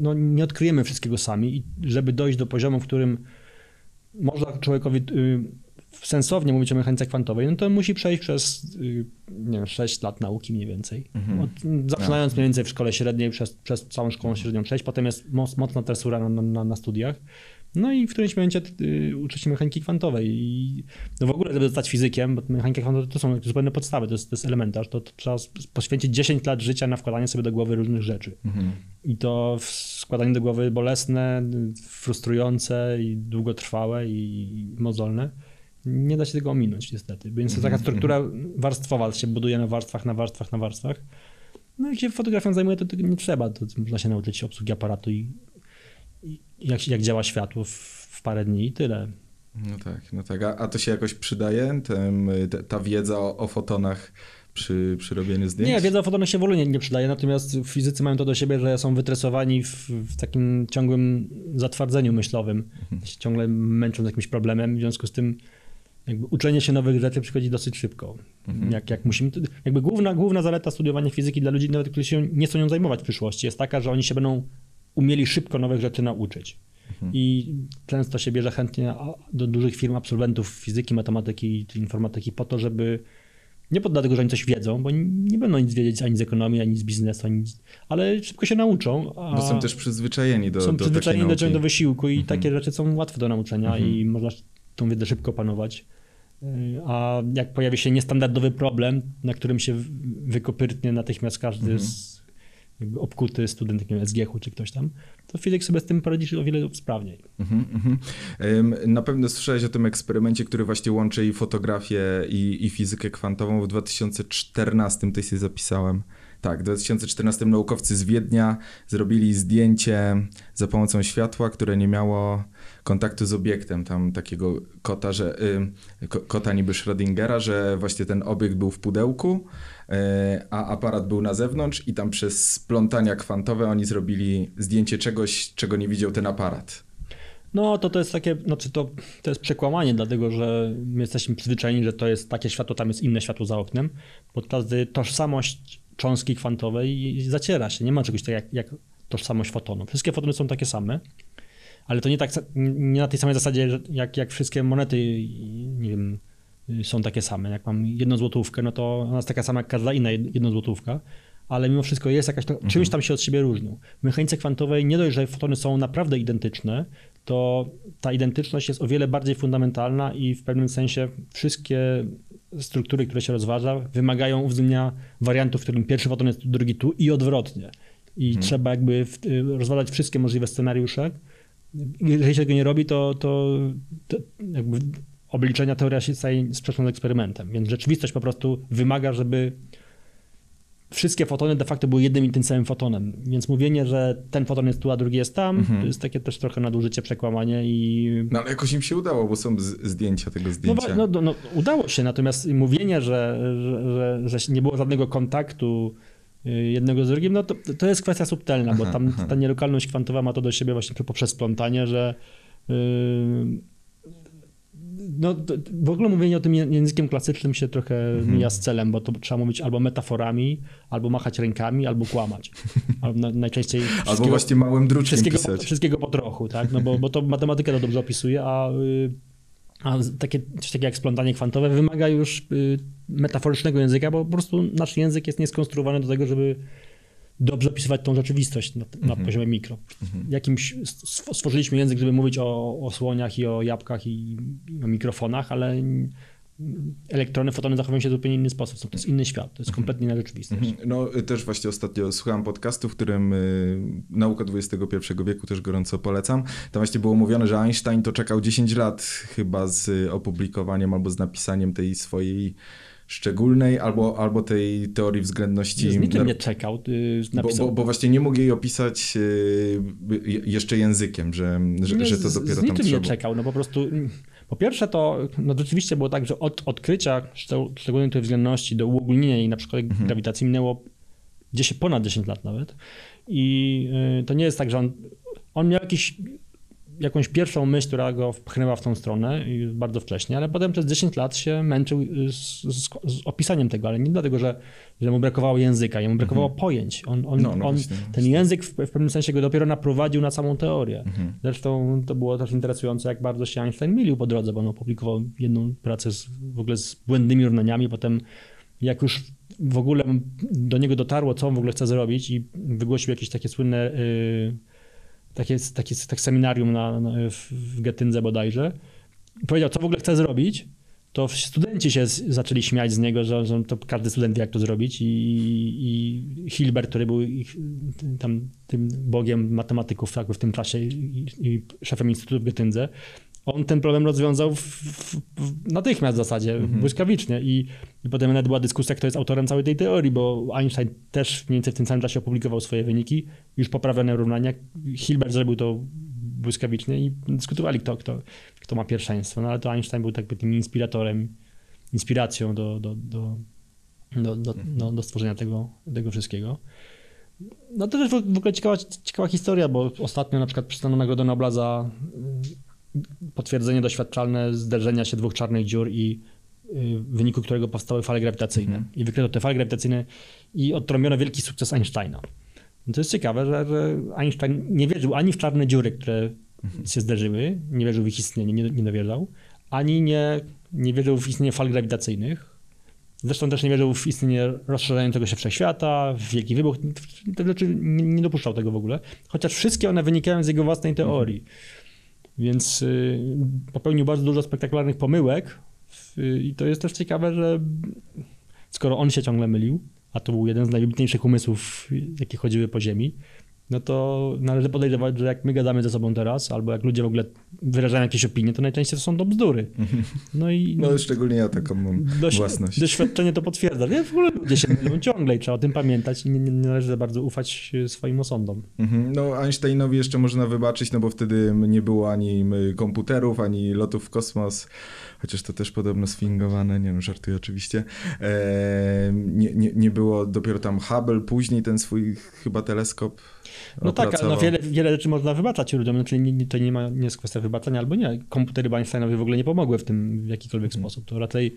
[SPEAKER 2] no, nie odkryjemy wszystkiego sami i żeby dojść do poziomu, w którym można człowiekowi y, sensownie mówić o mechanice kwantowej, no to musi przejść przez y, nie wiem, 6 lat nauki mniej więcej. Od, zaczynając mniej więcej w szkole średniej, przez, przez całą szkołą średnią przejść, potem jest moc, mocna tresura na, na, na studiach. No i w którymś momencie y, uczy się mechaniki kwantowej. I no w ogóle, żeby zostać fizykiem, bo mechanika kwantowa to są zupełnie podstawy, to jest, to jest elementarz, to, to trzeba poświęcić 10 lat życia na wkładanie sobie do głowy różnych rzeczy. I to składanie do głowy bolesne, frustrujące i długotrwałe i mozolne. Nie da się tego ominąć niestety. Więc to taka struktura warstwowa się buduje na warstwach, na warstwach, na warstwach. No jak się fotografią zajmuje, to tego nie trzeba. To można się nauczyć obsługi aparatu i, i jak, jak działa światło w, w parę dni i tyle.
[SPEAKER 1] No tak, no tak. A, a to się jakoś przydaje, Tem, te, ta wiedza o, o fotonach przy, przy robieniu zdjęć?
[SPEAKER 2] Nie, wiedza o fotonach się w ogóle nie, nie przydaje, natomiast fizycy mają to do siebie, że są wytresowani w, w takim ciągłym zatwardzeniu myślowym. Się ciągle męczą z jakimś problemem, w związku z tym jakby uczenie się nowych rzeczy przychodzi dosyć szybko. Jak, jak musimy, jakby główna, główna zaleta studiowania fizyki dla ludzi, nawet którzy się nie chcą nią zajmować w przyszłości, jest taka, że oni się będą umieli szybko nowych rzeczy nauczyć. I często się bierze chętnie do dużych firm absolwentów fizyki, matematyki czy informatyki po to, żeby nie pod dlatego, że oni coś wiedzą, bo nie będą nic wiedzieć ani z ekonomii, ani z biznesu, ani z... ale szybko się nauczą. A
[SPEAKER 1] Bo są też przyzwyczajeni do
[SPEAKER 2] są
[SPEAKER 1] do
[SPEAKER 2] przyzwyczajeni do, do wysiłku i takie rzeczy są łatwe do nauczenia i można tą wiedzę szybko panować. Y, A jak pojawi się niestandardowy problem, na którym się wykopyrtnie natychmiast każdy z, jakby obkuty student takiego SGH-u czy ktoś tam, to fizyk sobie z tym poradzi o wiele sprawniej.
[SPEAKER 1] Mhm. Ym, Na pewno słyszałeś o tym eksperymencie, który właśnie łączy i fotografię, i, i fizykę kwantową. W 2014 to się zapisałem. Tak, w 2014 naukowcy z Wiednia zrobili zdjęcie za pomocą światła, które nie miało kontaktu z obiektem. Tam takiego kota, że, y, ko- kota niby Schrödingera, że właśnie ten obiekt był w pudełku, y, a aparat był na zewnątrz i tam przez splątania kwantowe oni zrobili zdjęcie czegoś, czego nie widział ten aparat.
[SPEAKER 2] No to to jest takie, znaczy to, to jest przekłamanie, dlatego że my jesteśmy przyzwyczajeni, że to jest takie światło, tam jest inne światło za oknem, podczas gdy tożsamość cząstki kwantowej zaciera się. Nie ma czegoś takiego jak, jak tożsamość fotonu. Wszystkie fotony są takie same, ale to nie, tak, nie na tej samej zasadzie, jak, jak wszystkie monety, nie wiem, są takie same. Jak mam jedną złotówkę, no to ona jest taka sama jak każda inna jed- jedna złotówka, ale mimo wszystko jest jakaś, mhm. czymś tam się od siebie różnią. W mechanice kwantowej nie dość, że fotony są naprawdę identyczne, to ta identyczność jest o wiele bardziej fundamentalna i w pewnym sensie wszystkie struktury, które się rozważa, wymagają uwzględnienia wariantów, w którym pierwszy foton jest drugi tu i odwrotnie. I hmm. trzeba jakby rozważać wszystkie możliwe scenariusze. Jeżeli się tego nie robi, to, to, to jakby obliczenia teoria się staje sprzeczna z eksperymentem. Więc rzeczywistość po prostu wymaga, żeby wszystkie fotony de facto były jednym i tym samym fotonem. Więc mówienie, że ten foton jest tu, a drugi jest tam, mhm. to jest takie też trochę nadużycie, przekłamanie i...
[SPEAKER 1] No ale jakoś im się udało, bo są zdjęcia tego zdjęcia.
[SPEAKER 2] No, no, no udało się, natomiast mówienie, że, że, że, że nie było żadnego kontaktu y, jednego z drugim, no to, to jest kwestia subtelna, bo tam ta nielokalność kwantowa ma to do siebie właśnie poprzez splątanie, że yy, no, w ogóle mówienie o tym językiem klasycznym się trochę mhm. mija z celem, bo to trzeba mówić albo metaforami, albo machać rękami, albo kłamać. Albo najczęściej
[SPEAKER 1] albo właśnie małym druczkiem
[SPEAKER 2] wszystkiego,
[SPEAKER 1] pisać.
[SPEAKER 2] Wszystkiego po trochu, tak? No bo, bo to matematyka to dobrze opisuje, a, y, a takie, coś takiego jak splątanie kwantowe wymaga już y, metaforycznego języka, bo po prostu nasz język jest nieskonstruowany do tego, żeby dobrze opisywać tą rzeczywistość na, na mhm. poziomie mikro. Mhm. Jakimś stworzyliśmy język, żeby mówić o, o słoniach i o jabłkach i, i o mikrofonach, ale elektrony, fotony zachowują się w zupełnie inny sposób. To jest inny świat, to jest kompletnie inna rzeczywistość.
[SPEAKER 1] Mhm. No też właśnie ostatnio słuchałem podcastu, w którym y, Nauka XXI wieku też gorąco polecam. Tam właśnie było mówione, że Einstein to czekał 10 lat chyba z opublikowaniem albo z napisaniem tej swojej szczególnej albo, albo tej teorii względności.
[SPEAKER 2] Z niczym nie czekał.
[SPEAKER 1] Bo, bo, bo, właśnie nie mógł jej opisać y, jeszcze językiem, że, że, nie, że to dopiero z,
[SPEAKER 2] z niczym nie czekał, no po prostu... Po pierwsze to no rzeczywiście było tak, że od odkrycia szczególnej tej względności do uogólnienia jej na przykład mhm. grawitacji minęło 10, ponad 10 lat nawet. I y, to nie jest tak, że on, on miał jakiś jakąś pierwszą myśl, która go wpchnęła w tą stronę bardzo wcześnie, ale potem przez 10 lat się męczył z, z, z opisaniem tego, ale nie dlatego, że, że mu brakowało języka, jemu brakowało mhm. pojęć. On, on, no, no on właśnie, ten właśnie. język w, w, pewnym sensie go dopiero naprowadził na samą teorię. Mhm. Zresztą to było też interesujące, jak bardzo się Einstein milił po drodze, bo on opublikował jedną pracę z, w ogóle z błędnymi równaniami, potem jak już w ogóle do niego dotarło, co on w ogóle chce zrobić i wygłosił jakieś takie słynne... Yy, takie, takie, tak seminarium na, na, w, Getyndze bodajże. Powiedział, co w ogóle chce zrobić, to studenci się z, zaczęli śmiać z niego, że, że to każdy student wie, jak to zrobić i, i Hilbert, który był ich, tam tym bogiem matematyków tak, w tym czasie i, i szefem Instytutu w Getyndze, on ten problem rozwiązał w, w, w natychmiast w zasadzie, mhm. błyskawicznie. I, I potem nawet była dyskusja, kto jest autorem całej tej teorii, bo Einstein też mniej więcej w tym samym czasie opublikował swoje wyniki, już poprawione równania. Hilbert zrobił to błyskawicznie i dyskutowali, kto, kto, kto ma pierwszeństwo. No ale to Einstein był jakby tym inspiratorem, inspiracją do, do, do, do, do, do, do stworzenia tego, tego wszystkiego. No to też w ogóle ciekawa, ciekawa historia, bo ostatnio na przykład przystano nagrodę Nobla za potwierdzenie doświadczalne zderzenia się dwóch czarnych dziur i y, w wyniku którego powstały fale grawitacyjne. Mm. I wykryto te fale grawitacyjne i odtrąbiono wielki sukces Einsteina. No to jest ciekawe, że, że, Einstein nie wierzył ani w czarne dziury, które mm. się zderzyły, nie wierzył w ich istnienie, nie, nie dowierzał, ani nie, nie wierzył w istnienie fal grawitacyjnych. Zresztą też nie wierzył w istnienie rozszerzającego się wszechświata, w wielki wybuch. Te rzeczy nie, nie dopuszczał tego w ogóle. Chociaż wszystkie one wynikają z jego własnej teorii. Mm. Więc y, popełnił bardzo dużo spektakularnych pomyłek i to jest też ciekawe, że skoro on się ciągle mylił, a to był jeden z najwybitniejszych umysłów, jakie chodziły po ziemi, no to należy podejrzewać, że jak my gadamy ze sobą teraz, albo jak ludzie w ogóle wyrażają jakieś opinie, to najczęściej to są to bzdury.
[SPEAKER 1] No i... No szczególnie ja taką mam doś, własność.
[SPEAKER 2] Doświadczenie to potwierdza. Nie, w ogóle ludzie się mylą ciągle i trzeba o tym pamiętać i nie, nie należy bardzo ufać swoim osądom.
[SPEAKER 1] Mhm. No Einsteinowi jeszcze można wybaczyć, no bo wtedy nie było ani komputerów, ani lotów w kosmos, chociaż to też podobno sfingowane, nie no, żartuję oczywiście. Eee, nie, nie, nie było dopiero tam Hubble, później ten swój chyba teleskop
[SPEAKER 2] no tak, no wiele, wiele rzeczy można wybaczać ludziom, znaczy nie, to nie, ma, nie jest kwestia wybaczenia albo nie. Komputery Einsteinowi w ogóle nie pomogły w tym w jakikolwiek hmm. sposób. To raczej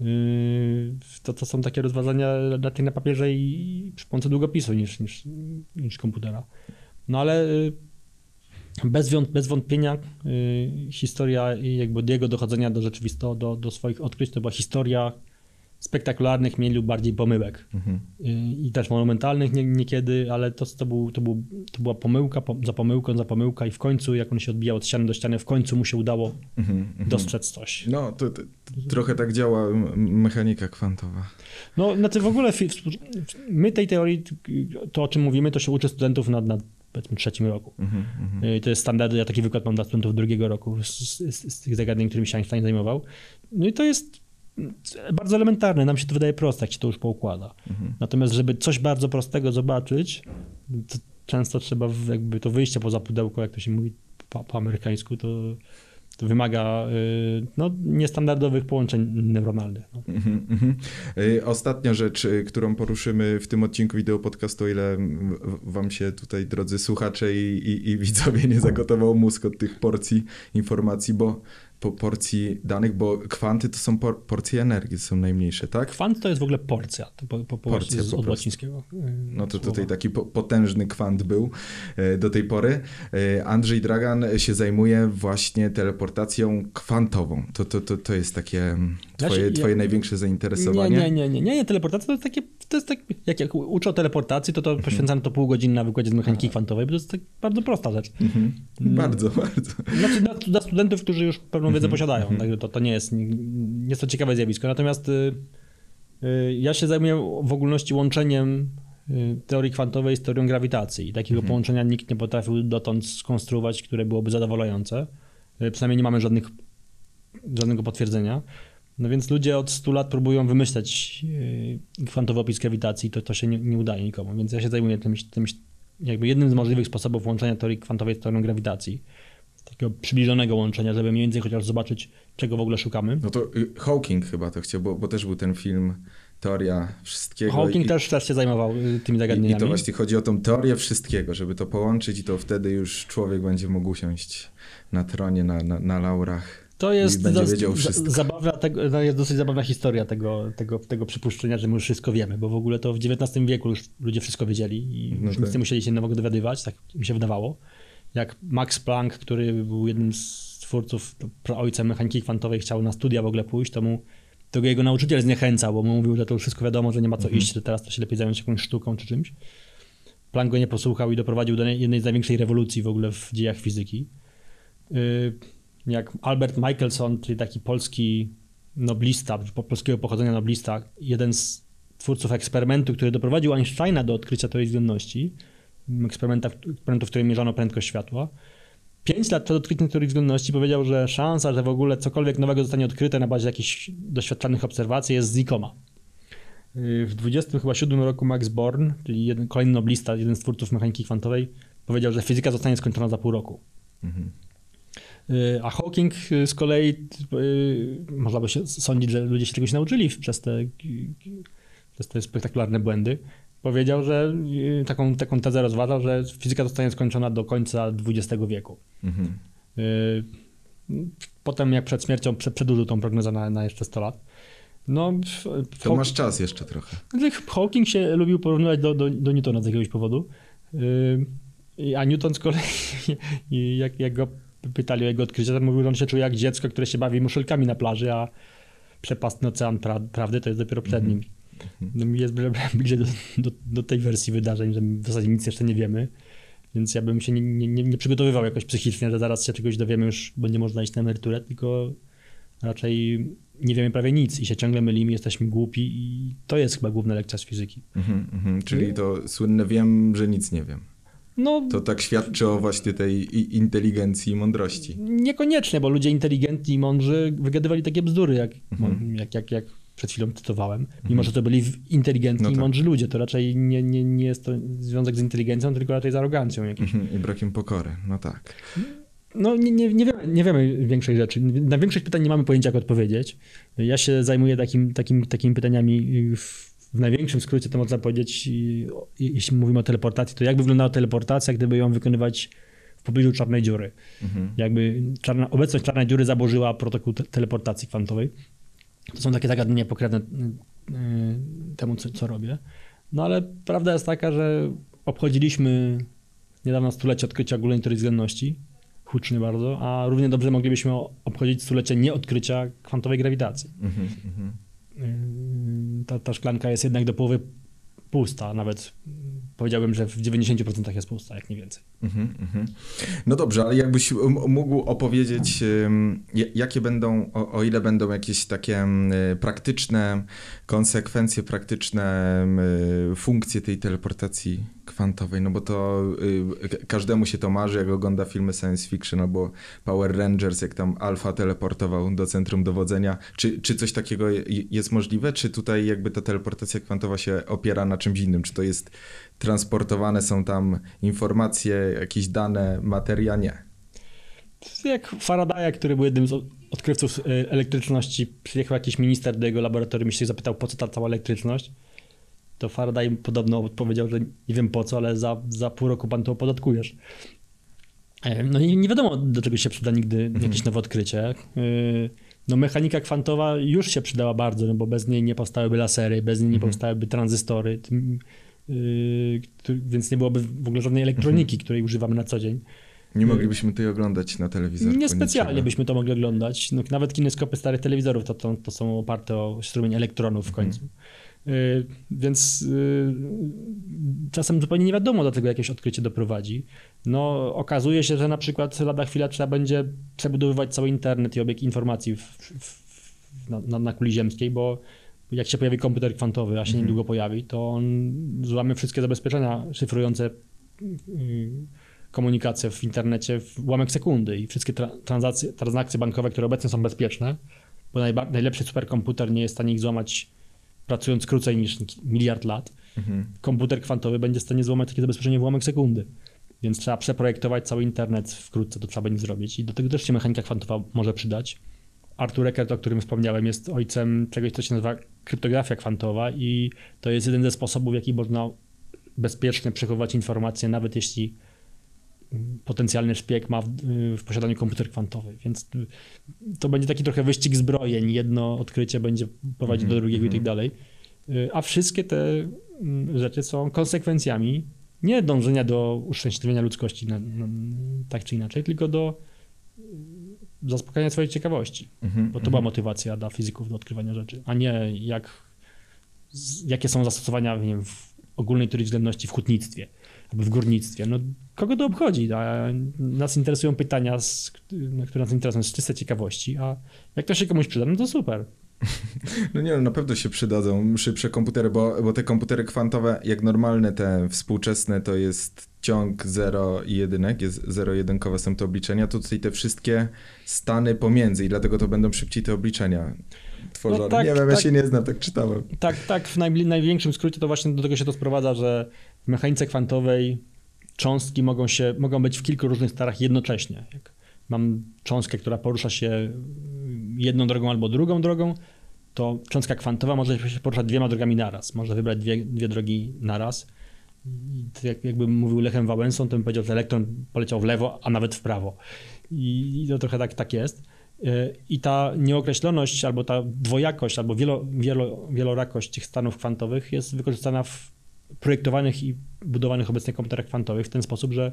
[SPEAKER 2] yy, to, to są takie rozwiązania raczej na papierze i przy pomocy długopisu niż, niż, niż komputera. No ale yy, bez, bez wątpienia yy, historia jakby jego dochodzenia do rzeczywistości, do, do swoich odkryć to była historia spektakularnych mniej lub bardziej pomyłek.
[SPEAKER 1] Mhm.
[SPEAKER 2] I, i też monumentalnych nie, niekiedy, ale to, to, był, to, był, to była pomyłka po, za pomyłką, za pomyłka i w końcu, jak on się odbijał od ściany do ściany, w końcu mu się udało
[SPEAKER 1] Mhm. Mhm.
[SPEAKER 2] dostrzec coś.
[SPEAKER 1] No, to, to, to trochę tak działa mechanika kwantowa.
[SPEAKER 2] No, znaczy w ogóle my tej teorii, to o czym mówimy, to się uczy studentów na, na powiedzmy trzecim roku.
[SPEAKER 1] Mhm. Mhm.
[SPEAKER 2] Y, To jest standard, ja taki wykład mam dla studentów drugiego roku z, z, z tych zagadnień, którymi się Einstein zajmował. No i to jest bardzo elementarne, nam się to wydaje proste, jak się to już poukłada.
[SPEAKER 1] Mhm.
[SPEAKER 2] Natomiast, żeby coś bardzo prostego zobaczyć, to często trzeba jakby to wyjście poza pudełko, jak to się mówi po, po amerykańsku, to, to wymaga y, no, niestandardowych połączeń neuronalnych. No.
[SPEAKER 1] Mhm, mhm. Y, Ostatnia rzecz, y, którą poruszymy w tym odcinku wideo podcastu, o ile wam się tutaj, drodzy słuchacze i, i, i widzowie, nie zagotował mózg od tych porcji informacji, bo po porcji danych, bo kwanty to są por, porcje energii, to są najmniejsze, tak?
[SPEAKER 2] Kwant to jest w ogóle porcja, to po, po, po,
[SPEAKER 1] Porcja
[SPEAKER 2] z,
[SPEAKER 1] po
[SPEAKER 2] od
[SPEAKER 1] prostu.
[SPEAKER 2] łacińskiego. y,
[SPEAKER 1] No to
[SPEAKER 2] słowa.
[SPEAKER 1] tutaj taki po, potężny kwant był e, do tej pory. E, Andrzej Dragan się zajmuje właśnie teleportacją kwantową. To, to, to, to jest takie
[SPEAKER 2] Ja
[SPEAKER 1] twoje,
[SPEAKER 2] ja-
[SPEAKER 1] twoje największe zainteresowanie.
[SPEAKER 2] Nie, nie, nie, nie, nie, teleportacja to jest takie, to jest tak, jak, jak uczę o teleportacji, to to
[SPEAKER 1] Mhm.
[SPEAKER 2] poświęcamy to pół godziny na wykładzie z mechaniki kwantowej, bo to jest tak bardzo prosta rzecz.
[SPEAKER 1] Mhm.
[SPEAKER 2] Mm.
[SPEAKER 1] Bardzo, bardzo.
[SPEAKER 2] Znaczy dla, dla studentów, którzy już pewną
[SPEAKER 1] Mhm.
[SPEAKER 2] wiedzę posiadają, także to, to nie jest, nie jest to ciekawe zjawisko. Natomiast y, y, ja się zajmuję w ogólności łączeniem y, teorii kwantowej z teorią grawitacji i takiego
[SPEAKER 1] Mhm.
[SPEAKER 2] połączenia nikt nie potrafił dotąd skonstruować, które byłoby zadowalające. Y, Przynajmniej nie mamy żadnych, żadnego potwierdzenia. No więc ludzie od 100 lat próbują wymyślać yy, kwantowy opis grawitacji, to, to się nie, nie udaje nikomu. Więc ja się zajmuję tym, tym, jakby jednym z możliwych sposobów łączenia teorii kwantowej z teorią grawitacji. Takiego przybliżonego łączenia, żeby mniej więcej chociaż zobaczyć, czego w ogóle szukamy.
[SPEAKER 1] No to y, Hawking chyba to chciał, bo, bo też był ten film Teoria Wszystkiego.
[SPEAKER 2] Hawking
[SPEAKER 1] i,
[SPEAKER 2] też, też się zajmował y, tymi
[SPEAKER 1] i,
[SPEAKER 2] zagadnieniami.
[SPEAKER 1] I to właśnie chodzi o tą teorię wszystkiego, żeby to połączyć i to wtedy już człowiek będzie mógł usiąść na tronie, na, na, na laurach.
[SPEAKER 2] To jest, za- zabawna, tego, to jest dosyć zabawna historia tego, tego, tego przypuszczenia, że my już wszystko wiemy, bo w ogóle to w XIX wieku już ludzie wszystko wiedzieli i
[SPEAKER 1] No
[SPEAKER 2] już nic
[SPEAKER 1] tak.
[SPEAKER 2] nie musieli się nowego dowiadywać, tak mi się wydawało. Jak Max Planck, który był jednym z twórców, ojcem mechaniki kwantowej, chciał na studia w ogóle pójść, to mu to go jego nauczyciel zniechęcał, bo mu mówił, że to już wszystko wiadomo, że nie ma co
[SPEAKER 1] Mhm.
[SPEAKER 2] iść, że teraz to się lepiej zająć jakąś sztuką czy czymś. Planck go nie posłuchał i doprowadził do jednej z największej rewolucji w ogóle w dziejach fizyki. Jak Albert Michelson, czyli taki polski noblista, po- polskiego pochodzenia noblista, jeden z twórców eksperymentu, który doprowadził Einsteina do odkrycia teorii względności, eksperymentu, w którym mierzono prędkość światła. Pięć lat przed odkryciem teorii względności powiedział, że szansa, że w ogóle cokolwiek nowego zostanie odkryte na bazie jakichś doświadczalnych obserwacji jest znikoma. W 27 roku Max Born, czyli jeden, kolejny noblista, jeden z twórców mechaniki kwantowej, powiedział, że fizyka zostanie skończona za pół roku.
[SPEAKER 1] Mhm.
[SPEAKER 2] Y, A Hawking y, z kolei, y, można by się sądzić, że ludzie się czegoś nauczyli przez te, przez te spektakularne błędy. Powiedział, że taką, taką tezę rozważał, że fizyka zostanie skończona do końca XX wieku.
[SPEAKER 1] Mhm.
[SPEAKER 2] Potem, jak przed śmiercią, prze- przedłużył tą prognozę na, na jeszcze 100 lat. No,
[SPEAKER 1] To masz czas jeszcze trochę.
[SPEAKER 2] znaczy, Hawking się lubił porównywać do, do, do Newtona z jakiegoś powodu. A Newton z kolei, jak, jak go pytali o jego odkrycie, to mówił, że on się czuje jak dziecko, które się bawi muszelkami na plaży, a przepastny ocean pra, prawdy to jest dopiero przed nim. No, mi jest bl- bl- bliżej do, do, do tej wersji wydarzeń, że w zasadzie nic jeszcze nie wiemy. Więc ja bym się nie, nie, nie, nie przygotowywał jakoś psychicznie, że zaraz się czegoś dowiemy, już będzie można iść na emeryturę, tylko raczej nie wiemy prawie nic i się ciągle mylimy, jesteśmy głupi i to jest chyba główna lekcja z fizyki.
[SPEAKER 1] Mhm, mhm. Czyli to słynne wiem, że nic nie wiem.
[SPEAKER 2] No,
[SPEAKER 1] To tak świadczy o właśnie tej i- inteligencji i mądrości.
[SPEAKER 2] niekoniecznie, bo ludzie inteligentni i mądrzy wygadywali takie bzdury, jak,
[SPEAKER 1] Mhm.
[SPEAKER 2] jak, jak, jak przed chwilą cytowałem. Mimo, że to byli inteligentni
[SPEAKER 1] No
[SPEAKER 2] i
[SPEAKER 1] tak.
[SPEAKER 2] mądrzy ludzie, to raczej nie, nie, nie jest to związek z inteligencją, tylko raczej z arogancją jakąś.
[SPEAKER 1] Mhm. I brakiem pokory. No tak.
[SPEAKER 2] No nie, nie, nie, wiemy, nie wiemy większej rzeczy. Na większość pytań nie mamy pojęcia, jak odpowiedzieć. Ja się zajmuję takim, takim, takimi pytaniami w, w największym skrócie, to można powiedzieć, jeśli mówimy o teleportacji, to jak wyglądała teleportacja, gdyby ją wykonywać w pobliżu czarnej dziury?
[SPEAKER 1] Mhm.
[SPEAKER 2] Jakby czarna, obecność czarnej dziury zaburzyła protokół te, teleportacji kwantowej. To są takie zagadnienia pokrewne y, temu, co, co robię. No ale prawda jest taka, że obchodziliśmy niedawno stulecie odkrycia ogólnej teorii względności, hucznie bardzo, a równie dobrze moglibyśmy obchodzić stulecie nieodkrycia kwantowej grawitacji.
[SPEAKER 1] Mhm. Mhm.
[SPEAKER 2] Ta, ta szklanka jest jednak do połowy pusta, nawet powiedziałbym, że w 90% jest pusta, jak nie więcej.
[SPEAKER 1] Mhm, mhm. No dobrze, ale jakbyś mógł opowiedzieć, jakie będą, o, ile będą jakieś takie praktyczne konsekwencje, praktyczne funkcje tej teleportacji kwantowej, no bo to y, każdemu się to marzy, jak ogląda filmy science fiction albo Power Rangers, jak tam Alpha teleportował do centrum dowodzenia. Czy, czy coś takiego jest możliwe? Czy tutaj jakby ta teleportacja kwantowa się opiera na czymś innym? Czy to jest transportowane, są tam informacje, jakieś dane, materia? Nie.
[SPEAKER 2] Jak Faradaya, który był jednym z odkrywców y, elektryczności, przyjechał jakiś minister do jego laboratorium i się zapytał, po co ta cała elektryczność to Faraday podobno odpowiedział, że nie wiem po co, ale za, za pół roku pan to opodatkujesz. E, no i nie wiadomo, do czego się przyda nigdy mhm. jakieś nowe odkrycie. E, no mechanika kwantowa już się przydała bardzo, no bo bez niej nie powstałyby lasery, bez niej nie mhm. powstałyby tranzystory, e, więc nie byłoby w ogóle żadnej elektroniki, mhm. której używamy na co dzień.
[SPEAKER 1] Nie moglibyśmy tej oglądać na telewizorze.
[SPEAKER 2] Niespecjalnie byśmy to mogli oglądać. No, nawet kineskopy starych telewizorów to, to, to są oparte o strumień elektronów w końcu. Y, więc y, czasem zupełnie nie wiadomo, do tego jakieś odkrycie doprowadzi. No, okazuje się, że na przykład lada chwila trzeba będzie przebudowywać cały internet i obieg informacji w, w, na, na kuli ziemskiej, bo jak się pojawi komputer kwantowy, a się mhm. niedługo pojawi, to on złamie wszystkie zabezpieczenia szyfrujące y, komunikację w internecie w ułamek sekundy i wszystkie tra transakcje bankowe, które obecnie są bezpieczne, bo najlepszy superkomputer nie jest w stanie ich złamać pracując krócej niż miliard lat, mhm. komputer kwantowy będzie w stanie złamać takie zabezpieczenie w ułamek sekundy. Więc trzeba przeprojektować cały internet wkrótce, to trzeba będzie zrobić. I do tego też się mechanika kwantowa może przydać. Arthur Eckert, o którym wspomniałem, jest ojcem czegoś, co się nazywa kryptografia kwantowa i to jest jeden ze sposobów, w jaki można bezpiecznie przechowywać informacje, nawet jeśli potencjalny szpieg ma w, w, posiadaniu komputer kwantowy, więc to będzie taki trochę wyścig zbrojeń. Jedno odkrycie będzie prowadzić mm -hmm. do drugiego i tak mhm. dalej. A wszystkie te mm, rzeczy są konsekwencjami nie dążenia do uszczęśliwienia ludzkości na, na, tak czy inaczej, tylko do zaspokajania swojej ciekawości. Mm -hmm. Bo to była mhm. motywacja dla fizyków do odkrywania rzeczy, a nie jak, jakie są zastosowania wiem, w ogólnej teorii względności w hutnictwie albo w górnictwie. No, kogo to obchodzi? Nas interesują pytania, z, które nas interesują z czystej ciekawości, a jak to się komuś przyda, no to super.
[SPEAKER 1] No nie, na pewno się przydadzą szybsze komputery, bo, bo te komputery kwantowe, jak normalne, te współczesne, to jest ciąg 0 i jedynek, jest zero-jedynkowe są te obliczenia, to tutaj te wszystkie stany pomiędzy i dlatego to będą szybciej te obliczenia tworzone. No tak, nie wiem, tak, ja się nie znam, tak czytałem.
[SPEAKER 2] Tak, tak, w największym skrócie to właśnie do tego się to sprowadza, że w mechanice kwantowej cząstki mogą, się, mogą być w kilku różnych starach jednocześnie. Jak mam cząstkę, która porusza się jedną drogą albo drugą drogą, to cząstka kwantowa może się poruszać dwiema drogami naraz. Można wybrać dwie, dwie drogi naraz. I jak, jakbym mówił Lechem Wałęsą, to bym powiedział, że elektron poleciał w lewo, a nawet w prawo. I, i to trochę tak, tak jest. I ta nieokreśloność, albo ta dwojakość, albo wielo, wielo, wielorakość tych stanów kwantowych jest wykorzystana w projektowanych i budowanych obecnie komputerach kwantowych w ten sposób, że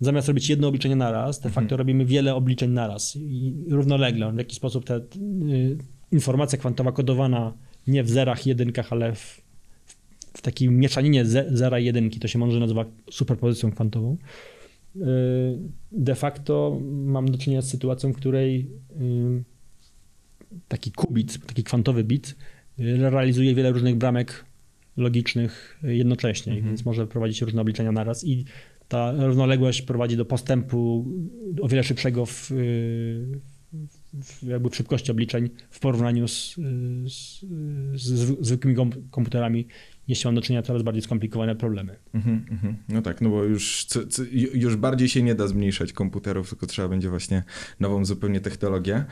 [SPEAKER 2] zamiast robić jedno obliczenie naraz, de facto mhm. robimy wiele obliczeń naraz i równolegle. W jaki sposób ta y, informacja kwantowa kodowana nie w zerach, jedynkach, ale w, w takiej mieszaninie ze, zera i jedynki, to się może nazywa superpozycją kwantową. Y, de facto mam do czynienia z sytuacją, w której y, taki kubit, taki kwantowy bit y, realizuje wiele różnych bramek logicznych jednocześnie, mhm. więc może prowadzić różne obliczenia naraz i ta równoległość prowadzi do postępu o wiele szybszego w, w jakby w szybkości obliczeń w porównaniu z, z, z zwykłymi komputerami jeśli mam do czynienia coraz bardziej skomplikowane problemy. Mm -hmm,
[SPEAKER 1] no tak, no bo już, co, co, już bardziej się nie da zmniejszać komputerów, tylko trzeba będzie właśnie nową zupełnie technologię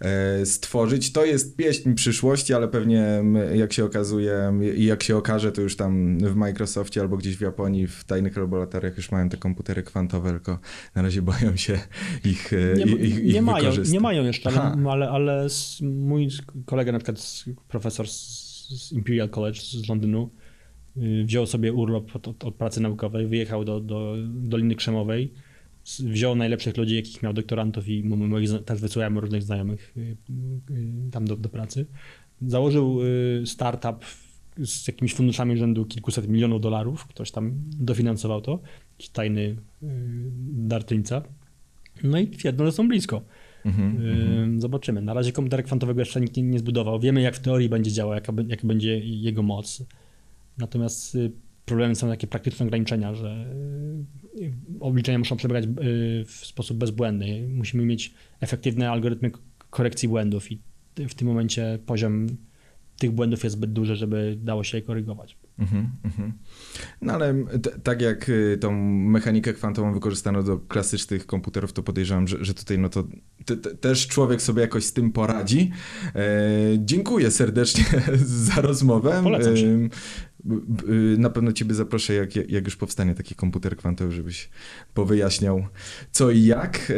[SPEAKER 1] e, stworzyć. To jest pieśń przyszłości, ale pewnie jak się okazuje i jak się okaże, to już tam w Microsoftie albo gdzieś w Japonii w tajnych laboratoriach już mają te komputery kwantowe, tylko na razie boją się ich e, Nie, ich, ich
[SPEAKER 2] nie mają, nie mają jeszcze, ale, ale, ale mój kolega na przykład profesor z Imperial College z Londynu wziął sobie urlop od, od, pracy naukowej, wyjechał do, do Doliny Krzemowej, wziął najlepszych ludzi, jakich miał doktorantów i moich, też wysyłałem różnych znajomych y, y, tam do, do pracy. Założył startup z jakimiś funduszami rzędu kilkuset milionów dolarów. Ktoś tam dofinansował to, jakiś tajny y, darczyńca. No i twierdzą, że są blisko.
[SPEAKER 1] Mhm,
[SPEAKER 2] Y, Zobaczymy. Na razie komputera kwantowego jeszcze nikt nie, nie zbudował. Wiemy, jak w teorii będzie działał, jaka, jaka będzie jego moc. Natomiast y, problemem są takie praktyczne ograniczenia, że y, obliczenia muszą przebiegać y, w sposób bezbłędny. Musimy mieć efektywne algorytmy korekcji błędów i w tym momencie poziom tych błędów jest zbyt duży, żeby dało się je korygować.
[SPEAKER 1] Mhm, mhm. No ale tak jak tą mechanikę kwantową wykorzystano do klasycznych komputerów, to podejrzewam, że, że tutaj no to te, te, też człowiek sobie jakoś z tym poradzi. E, dziękuję serdecznie za rozmowę.
[SPEAKER 2] Polecam się.
[SPEAKER 1] B- b- y, Na pewno ciebie zaproszę, jak, jak już powstanie taki komputer kwantowy, żebyś powyjaśniał co i jak.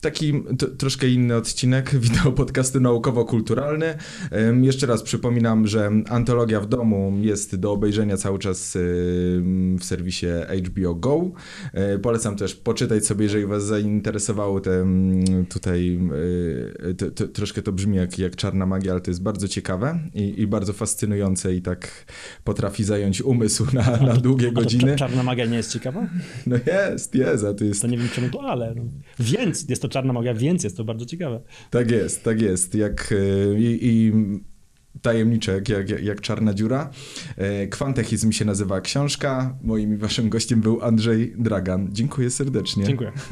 [SPEAKER 1] Taki troszkę inny odcinek wideo podcastu naukowo-kulturalny. Em, Jeszcze raz przypominam, że Antologia w domu jest do obejrzenia cały czas ym, w serwisie HBO Go. E, Polecam też poczytać sobie, jeżeli was zainteresowało te tutaj to, to, troszkę to brzmi jak, jak czarna magia, ale to jest bardzo ciekawe i, i bardzo fascynujące i tak potrafi zająć umysł na, na długie
[SPEAKER 2] A to
[SPEAKER 1] godziny.
[SPEAKER 2] cza- czarna magia nie jest ciekawa?
[SPEAKER 1] No jest, jest, a to jest
[SPEAKER 2] To nie wiem czemu to ale. No. Więc jest to czarna magia, więc jest to bardzo ciekawe.
[SPEAKER 1] Tak jest, tak jest. Jak e, i, i tajemnicze, jak, jak, jak czarna dziura. E, Kwantechizm się nazywa książka. Moim i waszym gościem był Andrzej Dragan. Dziękuję serdecznie.
[SPEAKER 2] Dziękuję.